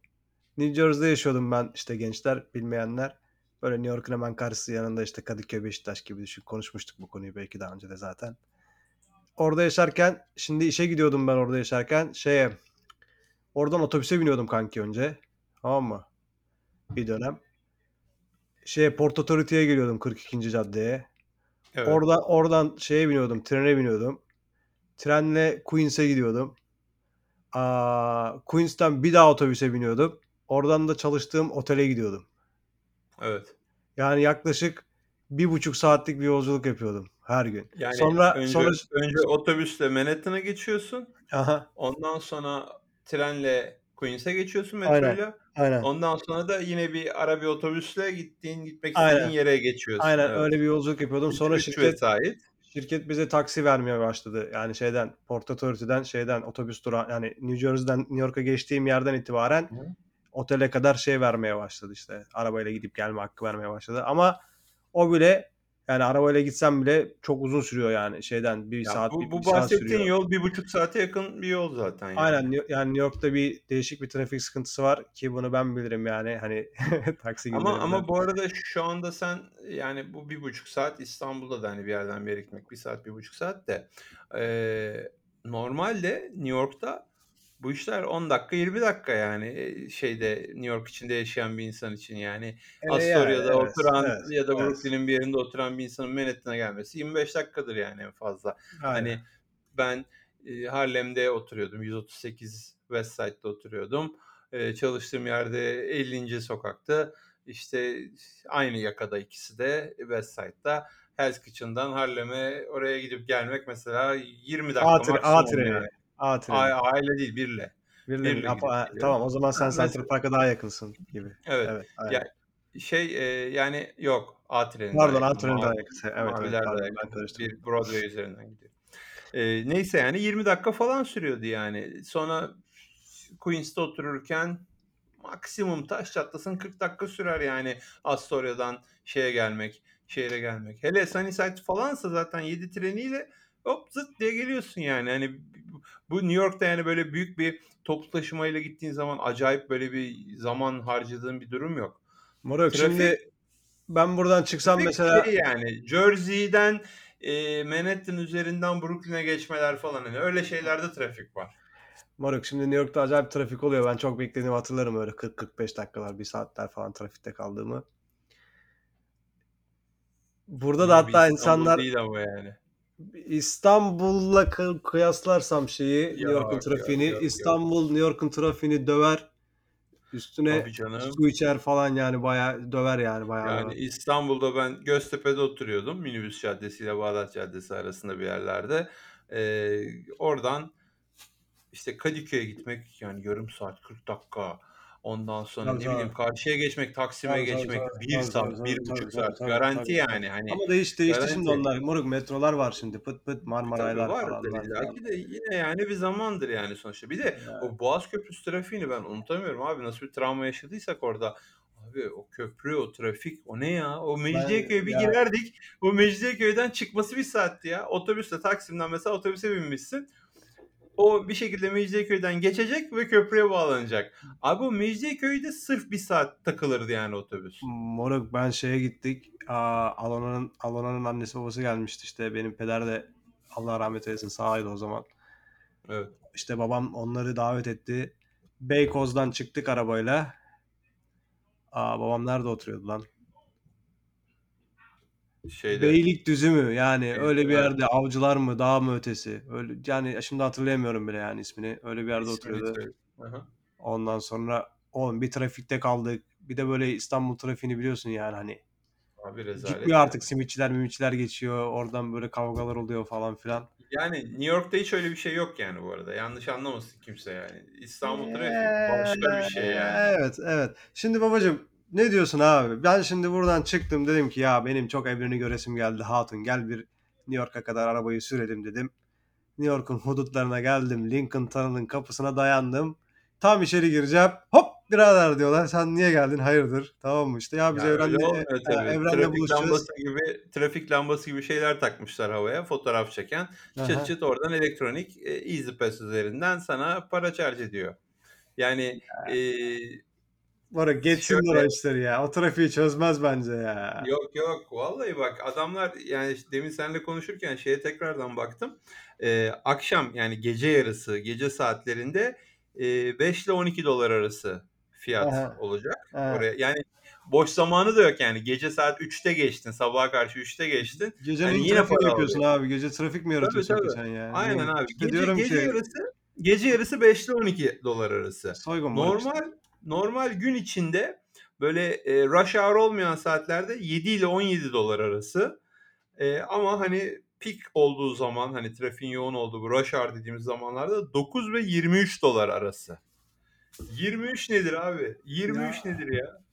New Jersey'de yaşıyordum ben işte gençler bilmeyenler. Böyle New York'un hemen karşısı yanında işte Kadıköy, Beşiktaş gibi düşün. Konuşmuştuk bu konuyu belki daha önce de zaten. Orada yaşarken şimdi işe gidiyordum ben orada yaşarken şeye oradan otobüse biniyordum kanki önce. Tamam mı? Bir dönem. Şeye Port Authority'ye geliyordum 42. caddeye. Evet. Orada oradan şeye biniyordum, trene biniyordum. Trenle Queens'e gidiyordum. Aa, Queens'ten bir daha otobüse biniyordum. Oradan da çalıştığım otele gidiyordum. Evet. Yani yaklaşık bir buçuk saatlik bir yolculuk yapıyordum her gün. Yani Sonra önce sonra önce otobüsle Manhattan'a geçiyorsun. aha Ondan sonra trenle Queens'e geçiyorsun aynen metroyla. aynen Ondan sonra da yine bir ara bir otobüsle gittiğin gitmek istediğin aynen yere geçiyorsun. aynen Evet. öyle bir yolculuk yapıyordum. Sonra üç şirket vesait. Şirket bize taksi vermeye başladı. Yani şeyden Port Authority'den şeyden otobüs durağı yani New Jersey'den New York'a geçtiğim yerden itibaren Hı. otele kadar şey vermeye başladı işte. Arabayla gidip gelme hakkı vermeye başladı. Ama o bile yani arabayla gitsem bile çok uzun sürüyor yani şeyden bir Ya saat bu bir, bu bir saat bahsettiğin sürüyor. yol bir buçuk saate yakın bir yol zaten yani. Aynen yani New York'ta bir değişik bir trafik sıkıntısı var ki bunu ben bilirim yani hani taksi Ama günlerimden. ama bu arada şu anda sen yani bu bir buçuk saat İstanbul'da da hani bir yerden bir yere gitmek bir saat bir buçuk saat de eee, normalde New York'ta bu işler 10 dakika 20 dakika yani şeyde New York içinde yaşayan bir insan için yani E, yani Astoria'da evet oturan evet ya da evet Brooklyn'in bir yerinde oturan bir insanın Manhattan'a gelmesi 25 dakikadır yani en fazla. aynen. Hani ben e, Harlem'de oturuyordum. 138 West Side'da oturuyordum. E, çalıştığım yerde 50. sokakta. İşte aynı yakada ikisi de West Side'da. Hell's Kitchen'dan Harlem'e oraya gidip gelmek mesela 20 A, dakika A maksimum treni yani. A A- treni. Aile değil birle. Birle Apa ha, geliyorum. tamam o zaman sen Central mesela. Park'a daha yakınsın gibi. Evet. Evet, aynen. Ya şey, eee, yani yok. A treni Pardon, A treni daha yakın. Evet, evet, daha yakın. Bir Broadway üzerinden gidiyor. Eee, neyse yani 20 dakika falan sürüyordu yani. Sonra Queens'te otururken maksimum taş çatlasın 40 dakika sürer yani Astoria'dan şeye gelmek, şehre gelmek. Hele Sunnyside falansa zaten 7 treniyle hop zıt diye geliyorsun yani. Hani bu New York'ta yani böyle büyük bir toplu taşımayla gittiğin zaman acayip böyle bir zaman harcadığın bir durum yok. Moruk Trafik şimdi ben buradan çıksam mesela şey yani Jersey'den eee, Manhattan üzerinden Brooklyn'e geçmeler falan hani öyle şeylerde trafik var. Moruk şimdi New York'ta acayip trafik oluyor. Ben çok beklediğimi hatırlarım öyle 40-45 dakikalar, 1 saatler falan trafikte kaldığımı. Burada da Yine bir hatta insanlar değil ama yani. İstanbul'la kı- kıyaslarsam şeyi New York'un trafiğini yok yok. İstanbul New York'un trafiğini döver. Üstüne Tabii canım. su içer falan yani bayağı döver yani bayağı Yani. İstanbul'da ben Göztepe'de oturuyordum. Minibüs Caddesi ile Bağdat Caddesi arasında bir yerlerde. Eee, oradan işte Kadıköy'e gitmek yani yarım saat 40 dakika. Ondan sonra Tabii ne tabii. bileyim karşıya geçmek, Taksim'e Tabii tabii geçmek tabii. bir Tabii tabii saat, tabii bir tabii buçuk tabii saat tabii garanti tabii tabii. yani hani Ama değişti değişti şimdi garanti. onlar. Moruk metrolar var şimdi. Pıt pıt Tabii Marmaraylar falanlar illa falan. ki de yine yani bir zamandır yani sonuçta. Bir de Yani. o Boğaz Köprüsü trafiğini ben unutamıyorum abi. Nasıl bir travma yaşadıysak orada. Abi o köprü, o trafik, o ne ya? O Mecidiyeköy'e bir ya girerdik. O Mecidiyeköy'den çıkması bir saatti ya. Otobüsle Taksim'den mesela otobüse binmişsin. O bir şekilde Mecidiyeköy'den geçecek ve köprüye bağlanacak. Abi o Mecidiyeköy'de sırf bir saat takılırdı yani otobüs. Moruk ben şeye gittik. Aa, Alona'nın Alona'nın annesi babası gelmişti işte. Benim peder de Allah rahmet eylesin sağydı o zaman. Evet. İşte babam onları davet etti. Beykoz'dan çıktık arabayla. Aa, babam nerede oturuyordu lan? Şeyde. Beylikdüzü mü? Yani öyle bir evet. yerde avcılar mı dağ mı ötesi? Öyle yani şimdi hatırlayamıyorum bile yani ismini. Öyle bir yerde İsmini oturuyordu. söyle. Aha. Ondan sonra oğlum bir trafikte kaldık. Bir de böyle İstanbul trafiğini biliyorsun yani hani. Abi rezalet Gitmiyor yani. artık simitçiler mimitçiler geçiyor. Oradan böyle kavgalar oluyor falan filan. Yani New York'ta hiç öyle bir şey yok yani bu arada. Yanlış anlamasın kimse yani. İstanbul trafiği başka bir şey yani. Evet evet. Şimdi babacığım ne diyorsun abi? Ben şimdi buradan çıktım dedim ki ya benim çok evreni göresim geldi hatun. Gel bir New York'a kadar arabayı sürelim dedim. New York'un hudutlarına geldim. Lincoln Tunnel'ın kapısına dayandım. Tam içeri gireceğim. Hop birader diyorlar. Sen niye geldin? Hayırdır? Tamam mı işte? Ya biz Ya evrenle, olmuyor tabii. evrenle Trafik buluşacağız. lambası gibi trafik lambası gibi şeyler takmışlar havaya. Fotoğraf çeken. Çıt Aha. çıt oradan elektronik e, Easy Pass üzerinden sana para charge ediyor. Yani Ya. e, Ya geçsinler şöyle o işleri ya. O trafiği çözmez bence ya. Yok yok vallahi bak adamlar yani demin seninle konuşurken şeye tekrardan baktım. Ee, akşam yani gece yarısı gece saatlerinde e, 5 ile 12 dolar arası fiyat Aha. olacak Aha. oraya. Yani boş zamanı da yok yani gece saat 3'te geçtin sabaha karşı 3'te geçtin. Gecenin Hani yine para yapıyorsun alıyor. abi. Gece trafik mi Tabii yaratıyorsun tabii. sen ya? Ne Aynen bileyim. abi. İşte Gece gece ki yarısı gece yarısı 5 ile 12 dolar arası. soygun moruk işte. Normal gün içinde böyle e, rush hour olmayan saatlerde 7 ile 17 dolar arası. E, ama hani peak olduğu zaman hani trafiğin yoğun olduğu bu rush hour dediğimiz zamanlarda 9 ve 23 dolar arası. 23 nedir abi? 23 Ya nedir ya?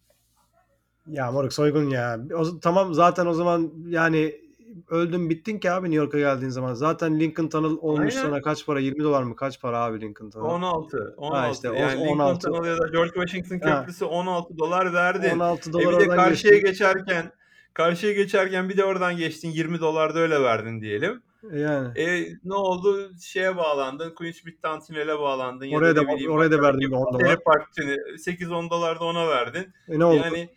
ya moruk soygun ya. O, tamam zaten o zaman yani öldün bittin ki abi New York'a geldiğin zaman. Zaten Lincoln Tunnel olmuş Aynen. sana kaç para? 20 dolar mı? Kaç para abi Lincoln Tunnel? 16. Ha 16. işte o Yani Lincoln 16 Tunnel ya da George Washington ha, Köprüsü 16 dolar verdin. 16 E dolar bir de karşıya geçtin. geçerken karşıya geçerken bir de oradan geçtin 20 dolar da öyle verdin diyelim. Yani E, ne oldu? Şeye bağlandın. Queensmith'ten tünele bağlandın ya da oraya da bileyim oraya da bir 10 dolar. Park tüneli 8-10 dolar da ona verdin. E ne oldu? Yani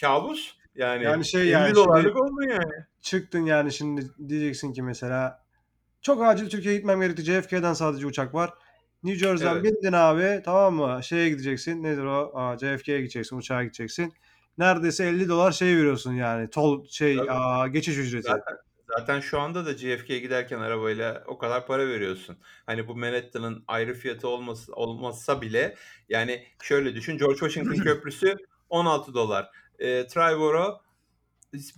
kabus. Yani Yani şey 50 yani şimdi dolarlık oldu yani. çıktın yani şimdi diyeceksin ki mesela çok acil Türkiye'ye gitmem gerekti. JFK'den sadece uçak var. New Jersey'den Evet. bindin abi tamam mı? Şeye gideceksin. Nedir o? Aa, JFK'ye gideceksin. Uçağa gideceksin. Neredeyse 50 dolar şey veriyorsun yani. Tol şey Tabii. aa, geçiş ücreti. Zaten zaten şu anda da JFK'ye giderken arabayla o kadar para veriyorsun. Hani bu Manhattan'ın ayrı fiyatı olması olmazsa bile yani şöyle düşün. George Washington Köprüsü 16 dolar. E, Triborough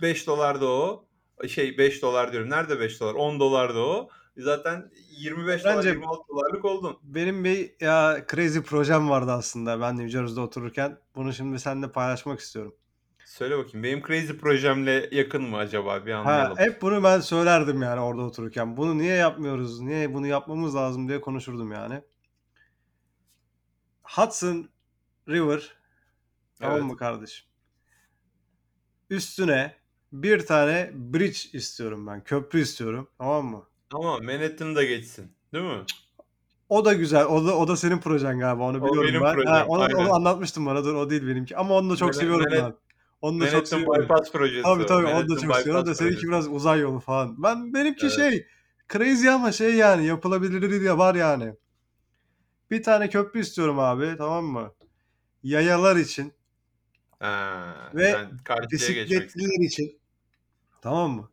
5 dolar da o. Şey 5 dolar diyorum. Nerede 5 dolar? 10 dolar da o. Zaten 25 Bence- dolar 26 dolarlık oldun. Benim bir ya crazy projem vardı aslında ben New Jersey'de otururken. Bunu şimdi seninle paylaşmak istiyorum. Söyle bakayım benim crazy projemle yakın mı acaba bir Ha, anlayalım. hep bunu ben söylerdim yani orada otururken. Bunu niye yapmıyoruz? Niye bunu yapmamız lazım diye konuşurdum yani. Hudson River tamam Evet. mı kardeşim? Üstüne bir tane bridge istiyorum ben. Köprü istiyorum. Tamam mı? Ama Manhattan da geçsin. Değil mi? O da güzel. O da, o da senin projen galiba. Onu O biliyorum benim ben. projem, Ha, onu, aynen. onu anlatmıştım bana. Dur o değil benimki. Ama onu da çok Manhat- seviyorum ben. Onu da çok Manhattan seviyorum. Bypass projesi. Tabii o. tabii onu da Manhattan çok seviyorum da Bypass seninki projesi. biraz uzay yolu falan. Ben benimki Evet. şey crazy ama şey yani yapılabilir de var yani. Bir tane köprü istiyorum abi tamam mı? Yayalar için Ha, Ve bisikletliler için. Tamam mı?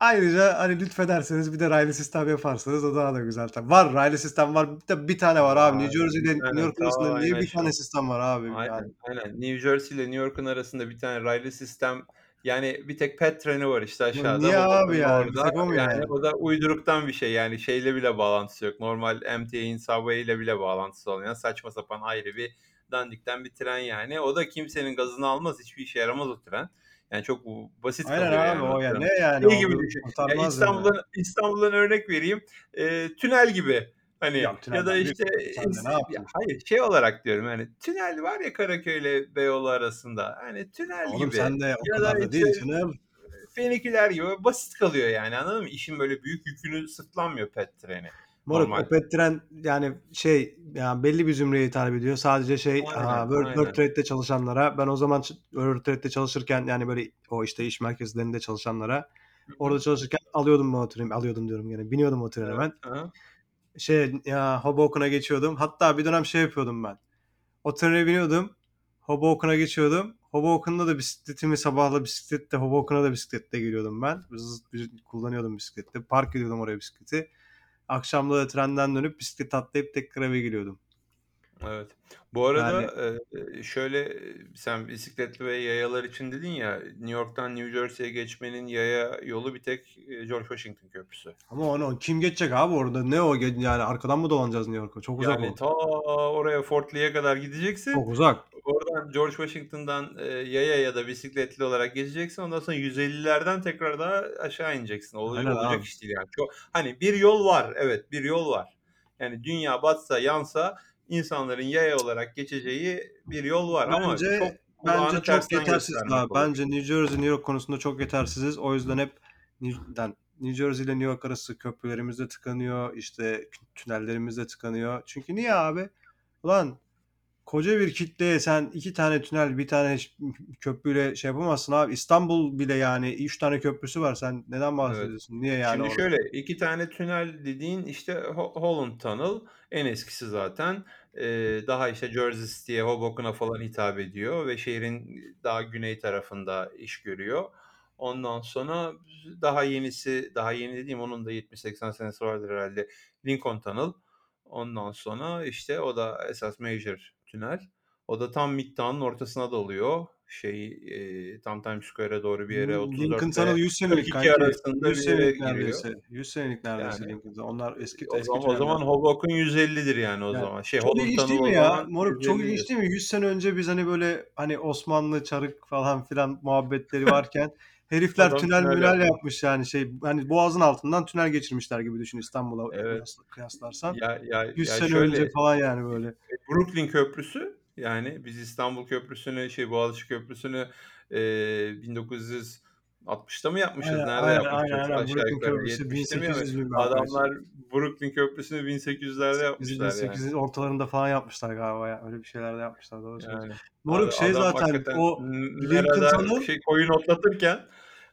Ayrıca hani lütfederseniz bir de raylı sistem yaparsanız o daha da güzel. Tabii. Var raylı sistem var. Bir, de bir tane var abi. Var, New Jersey ile bir New York arasında niye bir tane sistem var abi? Aynen, Yani. aynen. New Jersey ile New York'un arasında bir tane raylı sistem yani bir tek pet treni var işte aşağıda. niye abi Hoboken'ın yani? Bir Orada. o Yani yani? o da uyduruktan bir şey yani şeyle bile bağlantısı yok. Normal MTA'in subway ile bile bağlantısı olmayan saçma sapan ayrı bir dandikten bir tren yani. O da kimsenin gazını almaz. Hiçbir işe yaramaz o tren. Yani çok basit Aynen kalıyor abi yani o o ya tren. ne yani Şey o gibi düşün. Ya kurtarmaz yani. İstanbul'dan İstanbul'dan örnek vereyim. Ee, tünel gibi. Hani Ya ya da işte ne ya hayır şey olarak diyorum yani tünel var ya Karaköy ile Beyoğlu arasında. Hani tünel Oğlum gibi. sen de o Ya kadar da değil canım. Feniküler gibi basit kalıyor yani anladın mı? İşin böyle büyük yükünü sırtlanmıyor pet treni. Moruk Normal. o pet tren yani şey yani belli bir zümreye hitap ediyor. Sadece şey Aynen, aa, World, aynen. World Trade'de çalışanlara ben o zaman World Trade'de çalışırken yani böyle o işte iş merkezlerinde çalışanlara orada çalışırken alıyordum o treni alıyordum diyorum yani biniyordum o Evet. ben. Aha. Şey ya Hoboken'a geçiyordum. Hatta bir dönem şey yapıyordum ben. O trene biniyordum. Hoboken'a geçiyordum. Hoboken'da da bisikletimi sabahla bisikletle Hoboken'a da bisikletle geliyordum ben. Zız- kullanıyordum bisikleti. Park ediyordum oraya bisikleti. Akşamda da trenden dönüp bisiklet atlayıp tekrar eve geliyordum. Evet. Bu arada Yani e, şöyle sen bisikletli ve yayalar için dedin ya New York'tan New Jersey'ye geçmenin yaya yolu bir tek e, George Washington Köprüsü. ama onu kim geçecek abi orada? Ne o yani arkadan mı dolanacağız New York'a? Çok uzak Yani o. ta oraya Fort Lee'ye kadar gideceksin. Çok uzak. Oradan George Washington'dan e, yaya ya da bisikletli olarak geçeceksin. Ondan sonra 150'lerden tekrar daha aşağı ineceksin. Olacak, Aynen olacak abi. iş değil yani. Çok, hani bir yol var. Evet bir yol var. Yani dünya batsa yansa insanların yaya olarak geçeceği bir yol var ama Bence çok kulağını bence çok yetersiz abi. Bence New Jersey New York konusunda çok yetersiziz. O yüzden hep New, New Jersey ile New York arası köprülerimiz de tıkanıyor. işte tünellerimiz de tıkanıyor. Çünkü niye abi? Ulan koca bir kitleye sen iki tane tünel bir tane köprüyle şey yapamazsın abi. İstanbul bile yani üç tane köprüsü var. Sen neden Evet. bahsediyorsun? Niye yani Şimdi orada? şöyle iki tane tünel dediğin işte Ho- Holland Tunnel en eskisi zaten. Ee, daha işte Jersey City'ye, Hoboken'a falan hitap ediyor ve şehrin daha güney tarafında iş görüyor. Ondan sonra daha yenisi, daha yeni dediğim onun da 70-80 senesi vardır herhalde. Lincoln Tunnel. Ondan sonra işte o da esas major tünel. O da tam Midtown'un ortasına dalıyor. Şey e, tam Times Square'e doğru bir yere Lincoln 34 Tunnel ve 100 senelik 42 kanki. arasında 100 bir yere senelik giriyor. neredeyse. 100 senelik neredeyse Yani Lincoln Tunnel. Onlar eski o eski zaman o zaman. Hoboken 150'dir yani o Yani zaman. Şey çok ilginç Tunnel değil mi ya? Moruk çok ilginç 150'dir. değil mi? 100 sene önce biz hani böyle hani Osmanlı çarık falan filan muhabbetleri varken herifler Adam tünel tünel münel yapmış. yapmış yani şey hani boğazın altından tünel geçirmişler gibi düşün İstanbul'a Evet. kıyas- kıyaslarsan. Ya ya 100 ya sene şöyle önce falan yani böyle. Brooklyn Köprüsü yani biz İstanbul Köprüsü'nü şey Boğaziçi Köprüsü'nü e, 1960'ta mı yapmışız? Aynen Nerede aynen yapmışız aynen. aynen. Brooklyn? Köprüsü 70'te mi yapmışız? 1800 bin arkadaşlar. Adamlar Brooklyn Köprüsü'nü 1800'lerde yapmışlar yani. 1800 ortalarında falan yapmışlar galiba ya. Öyle bir şeyler de yapmışlar doğru. Yani Moruk şey zaten o Lincoln Tunnel şey koyun otlatırken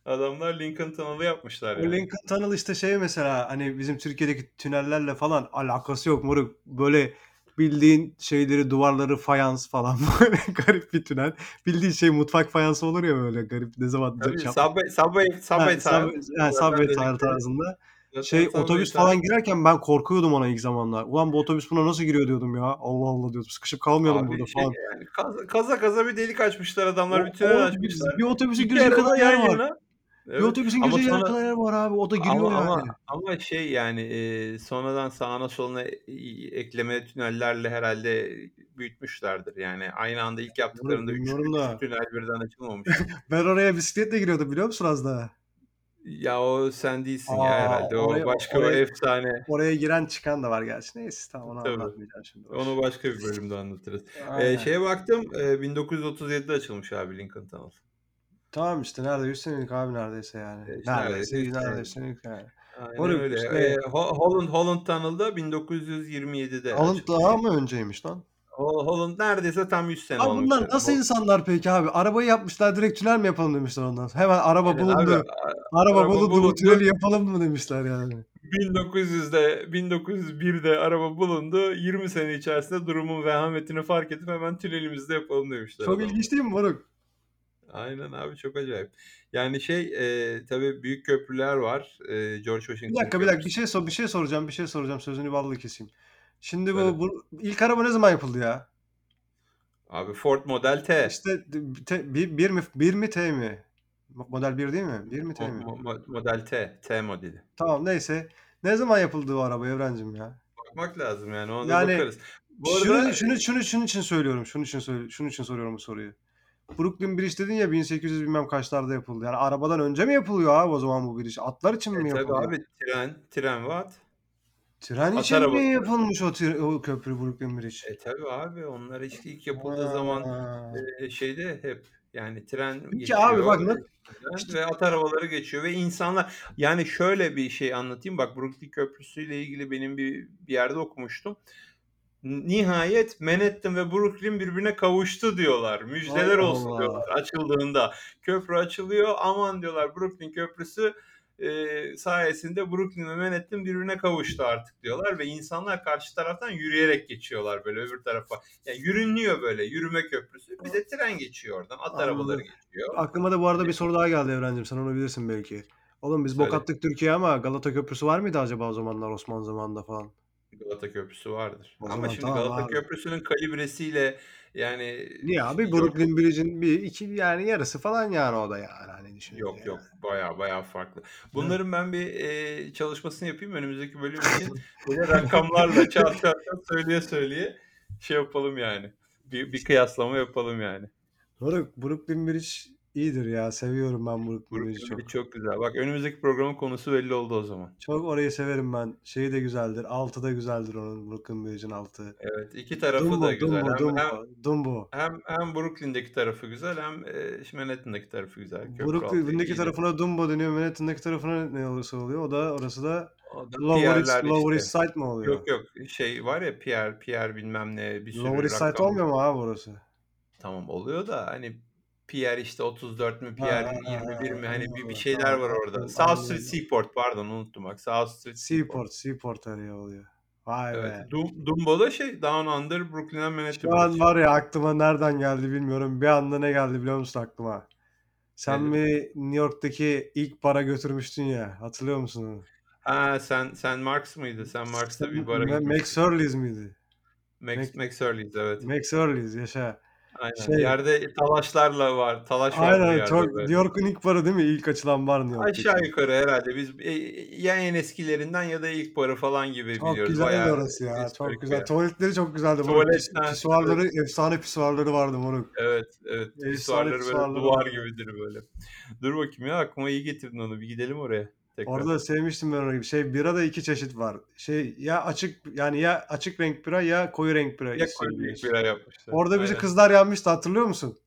adamlar Lincoln Tunnel'ı yapmışlar O yani. Lincoln Tunnel işte şey mesela hani bizim Türkiye'deki tünellerle falan alakası yok moruk. Böyle bildiğin şeyleri duvarları fayans falan böyle garip bir tünel. Bildiğin şey mutfak fayansı olur ya böyle garip ne zaman Tabii çap. Subway, Subway, Subway ha, Zaten Subway tarzında. zaten Şey Subway otobüs Tile. falan girerken ben korkuyordum ona ilk zamanlar. Ulan bu otobüs buna nasıl giriyor diyordum ya. Allah Allah diyordum. Sıkışıp kalmayalım burada Abi şey falan. yani kaza kaza, kaza bir delik açmışlar adamlar O, bir o tünel otobüs, açmışlar. bir otobüse İki girecek kadar yer var. yana. Bir Evet otobüsün ama sonra kadar yer var abi. O da giriyor ama ama yani. ama şey yani, eee, sonradan sağına soluna, ekleme tünellerle herhâlde büyütmüşlerdir. Yani aynı anda ilk yaptıklarında 3 bilmiyorum 3 da. tünel birden açılmamıştır. Ben oraya bisikletle giriyordum biliyor musun az daha? Ya, o sen değilsin ya A! herhâlde. O Oraya başka oraya efsane. oraya giren çıkan da var gerçi. Neyse tamam onu Tabii. anlatmayacağım şimdi Onu başka bir bölümde anlatırız. Aynen. şeye baktım, eee, 1937'de açılmış abi Lincoln Tunnel. Tamam işte nerede 100 senelik abi neredeyse yani. Eee, işte Neredeyse neredeyse 100 neredeyse senelik. yani. Aynen Moruk öyle. işte Eee, Ho Holland Holland Tunnel da 1927'de Holland açılmış. daha mı önceymiş lan? Ho Holland neredeyse tam 100 sene Abi olmuş bunlar yani. nasıl Ho insanlar peki abi? Arabayı yapmışlar direkt tünel mi yapalım demişler ondan sonra. Hemen araba Aynen abi. bulundu. A Araba araba bulundu bu bulundu. tüneli yapalım mı demişler yani. 1900'de 1901'de araba bulundu. 20 sene içerisinde durumun vehametini fark edip hemen tünelimizi de yapalım demişler Çok adamlar. ilginç değil mi moruk? Aynen abi çok acayip. Yani şey, eee, tabii büyük köprüler var. Eee, George Bir Washington dakika bir dakika bir şey sor bir şey soracağım bir şey soracağım sözünü balla keseyim. Şimdi bu, bu ilk araba ne zaman yapıldı ya? Abi Ford Model T. İşte te, bir, bir mi bir mi T mi? Model 1 değil mi? 1 mi T mi? mo mo Model T, T modeli. Tamam neyse. Ne zaman yapıldı o araba Evrencim ya? Bakmak lazım yani ona Yani bakarız. Bu şunu arada şunu şunu şunun için söylüyorum. Şunun için söyle şunun için soruyorum bu soruyu. Brooklyn Bridge dedin ya 1800 bilmem kaçlarda yapıldı. Yani arabadan önce mi yapılıyor abi o zaman bu bridge? Atlar için E, mi tabii yapılıyor? abi tren, tren ve at. Tren At için mi yapılmış o, tren, o köprü Brooklyn Bridge? E, tabii abi onlar işte ilk yapıldığı zaman, Ha. eee, şeyde hep yani tren Peki abi bak üstünden işte ve at arabaları geçiyor ve insanlar yani şöyle bir şey anlatayım bak Brooklyn Köprüsü'yle ilgili benim bir bir yerde okumuştum. Nihayet Manhattan ve Brooklyn birbirine kavuştu diyorlar. Müjdeler Allah olsun Allah. diyorlar açıldığında. Köprü açılıyor. Aman diyorlar Brooklyn Köprüsü, eee, sayesinde Brooklyn ve Manhattan birbirine kavuştu artık diyorlar ve insanlar karşı taraftan yürüyerek geçiyorlar böyle öbür tarafa. Ya yürünüyor böyle yürüme köprüsü. Bir de tren geçiyor oradan. At arabaları Anladım. geçiyor. Aklıma da bu arada bir soru daha geldi Evrencim. Sen onu bilirsin belki. Oğlum biz bok Söyle. attık Türkiye'ye ama Galata Köprüsü var mıydı acaba o zamanlar Osmanlı zamanında falan? Galata Köprüsü vardır. O Ama zaman şimdi tamam Galata abi. Köprüsü'nün kalibresiyle yani Niye abi? yok Brooklyn Bridge'in bir iki yani yarısı falan yani o da yani hani düşününce Yok yani. yok bayağı bayağı farklı. Değil mi? Bunların ben bir, eee, çalışmasını yapayım önümüzdeki bölüm için. Böyle rakamlarla çat çat çat söyleye söyleye şey yapalım yani. Bir bir kıyaslama yapalım yani. Moruk Brooklyn Bridge iyidir ya. Seviyorum ben Brooklyn Bridge çok. çok güzel. Bak önümüzdeki programın konusu belli oldu o zaman. Çok orayı severim ben. Şeyi de güzeldir. Altı da güzeldir onun Brooklyn Bridge'in altı. Evet, iki tarafı da Dumbo, güzel. Dumbo, Hem hem Dumbo, Dumbo. hem hem Brooklyn'deki tarafı güzel hem, eee, Manhattan'daki tarafı güzel. Köprü altı Brooklyn'deki iyidir. tarafına Dumbo deniyor. Manhattan'daki tarafına ne olursa oluyor. O da orası da O da Lower East, Pierre'ler Lower East. Side mi oluyor? Yok yok şey var ya Pierre, Pierre bilmem ne bir Lower sürü East Side rakam olmuyor mu abi orası? Tamam oluyor da hani Pierre işte 34 mü Pierre ha, 21 mi hani bir, bir şeyler var orada. South Street. Seaport pardon unuttum bak South Street Seaport. Seaport, Seaport araya oluyor. Vay Evet. be. Dum Dumbo da şey Down Under Brooklyn and Manhattan Şu an var ya aklıma nereden geldi bilmiyorum. Bir anda ne geldi biliyor musun aklıma? Sen bir New York'taki ilk bara götürmüştün ya. Hatırlıyor musun onu? Ha sen sen Marks mıydı? Sen Marks'ta Sen bir bara Ma- Max. Hurley's miydi? Max Max, Max Hurley's evet. Max Hurley's yaşa. Aynen. Şey Yerde talaşlarla var. Talaş vardır aynen yerde çok New böyle. York'un ilk barı değil mi? İlk açılan bar New Aşağı York'taki. yukarı herhalde biz e, ya en eskilerinden ya da ilk barı falan gibi Çok biliyoruz. güzeldi Bayağı orası ya. Çok historik bir güzel. yer. Tuvaletleri çok güzeldi moruk. Pis, Tuvaletten pisuarları, efsane pisuarları vardı moruk. Evet, evet. Efsane Pisuarları böyle pisuarları duvar gibidir böyle. Dur bakayım ya aklıma iyi getirdin onu. Bir gidelim oraya tekrar. Orada sevmiştim ben orayı. Şey bira da iki çeşit var. Şey ya açık yani ya açık renk bira ya koyu renk bira Ya koyu renk bira yapmışlar. Orada bizi Aynen. kızlar yanmıştı hatırlıyor musun?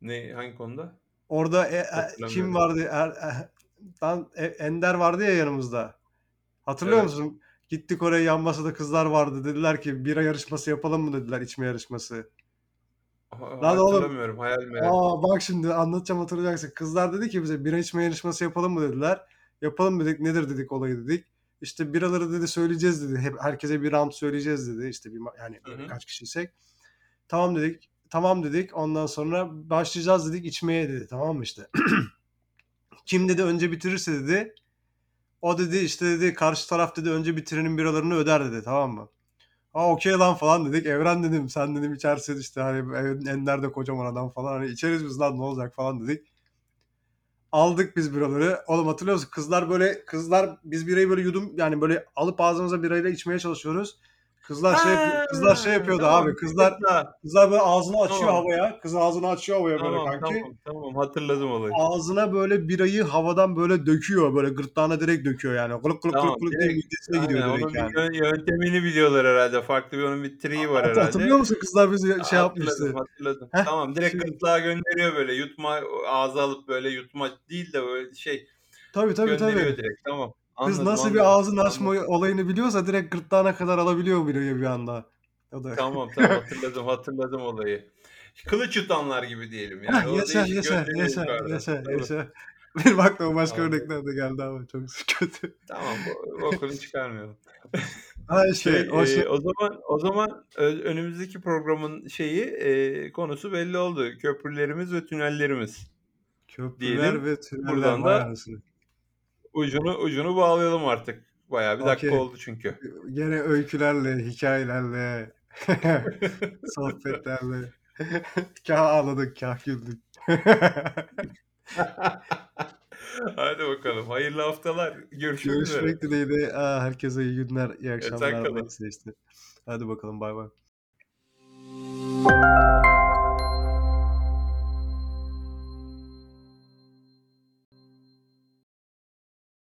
Ne hangi konuda? Orada e- e- kim vardı? Er, e- lan E- Ender vardı ya yanımızda. Hatırlıyor Evet. musun? Gittik oraya yan masada kızlar vardı. Dediler ki bira yarışması yapalım mı dediler içme yarışması. Ha- Lan oğlum Hatırlamıyorum. Hayal meyal. aa bak şimdi anlatacağım hatırlayacaksın. Kızlar dedi ki bize bira içme yarışması yapalım mı dediler. Yapalım dedik. Nedir dedik olayı dedik. İşte biraları dedi söyleyeceğiz dedi. Hep herkese bir round söyleyeceğiz dedi. İşte bir yani Hı böyle hı. kaç kişiysek. Tamam dedik. Tamam dedik. Ondan sonra başlayacağız dedik içmeye dedi. Tamam mı işte. Kim dedi önce bitirirse dedi. O dedi işte dedi karşı taraf dedi önce bitirenin biralarını öder dedi. Tamam mı? Ha okey lan falan dedik. Evren dedim sen dedim içersin işte hani Ender de kocaman adam falan. Hani içeriz biz lan ne olacak falan dedik. Aldık biz biraları. Oğlum hatırlıyor musun? Kızlar böyle kızlar biz birayı böyle yudum yani böyle alıp ağzımıza birayla içmeye çalışıyoruz. Kızlar şey kızlar şey yapıyordu tamam, abi. Kızlar kızlar böyle ağzını açıyor Tamam. havaya. Kız ağzını açıyor havaya böyle Tamam, kanki. tamam, tamam. Hatırladım olayı. Ağzına böyle birayı havadan böyle döküyor. Böyle gırtlağına direkt döküyor yani. Gılık gılık Tamam, gılık diye direkt- midesine Aynen, gidiyor onun direkt bir yani. yön- yöntemini biliyorlar herhalde. Farklı bir onun bir triği var Hat- herhalde. Hatırlıyor musun kızlar bizi şey yapmıştı. Hatırladım, hatırladım. Heh, tamam, direkt şey- gırtlağa gönderiyor böyle. Yutma, ağza alıp böyle yutma değil de böyle şey Tabii tabii gönderiyor tabii. direkt. Tamam. Kız Anladım, nasıl anladım, bir ağzını anladım. açma olayını biliyorsa direkt gırtlağına kadar alabiliyor birayı bir anda. O da. Tamam tamam hatırladım hatırladım olayı. Kılıç yutanlar gibi diyelim yani. Heh, O yaşa değişik yaşa gönderiyor yaşa yukarıdan. yaşa Tabii. yaşa. Benim aklıma başka Anladım. örnekler de geldi ama çok kötü. Tamam bu, okulu çıkarmayalım. Ha işte Şey, o şey. e, o zaman o zaman ö- önümüzdeki programın şeyi e, konusu belli oldu. Köprülerimiz ve tünellerimiz. Köprüler diyelim. ve tüneller Buradan vay da anasını. Ucunu ucunu bağlayalım artık. Bayağı bir dakika Okey. oldu çünkü. Gene öykülerle, hikayelerle, sohbetlerle. kah ağladık, kah güldük. Hadi bakalım. Hayırlı haftalar. Görüşmek üzere. Görüşmek dileğiyle. Aa, herkese iyi günler, iyi akşamlar. Neyse işte. Hadi bakalım bay bay.